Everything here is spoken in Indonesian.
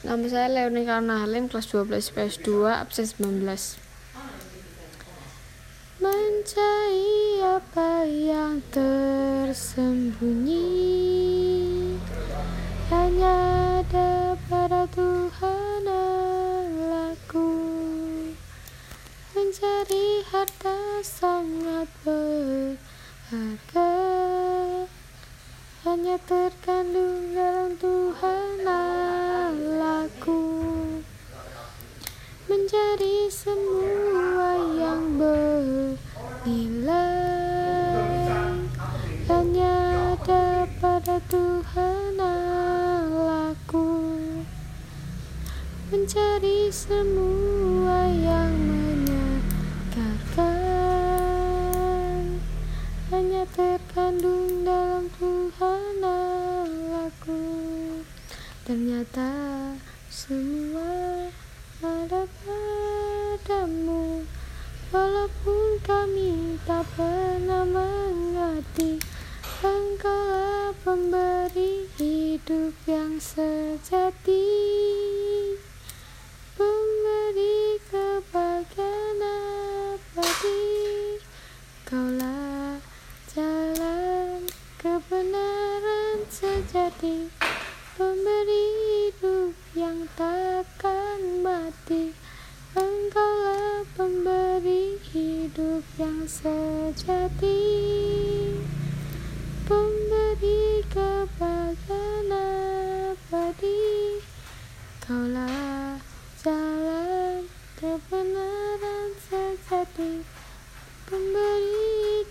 Nama saya Leonie Karna Halim, kelas 12 PS 2, absen 19. Mencari apa yang tersembunyi. Hanya ada pada Tuhan Allahku. Mencari harta sangat berharga. Hanya terkandung dalam Tuhan Allahku Mencari semua yang bernilai. Hanya ada pada Tuhan Allahku. Mencari semua yang menyegarkan Hanya terkandung dalam Tuhan Allahku. Ternyata semua ada padamu Walaupun kami tak pernah mengerti Engkaulah pemberi hidup yang sejati. Pemberi kebahagiaan abadi. Kaulah jalan kebenaran sejati. Pemberi hidup yang takkan mati Engkaulah pemberi hidup yang sejati. Pemberi kebahagiaan abadi. Kaulah jalan kebenaran sejati. Pemberi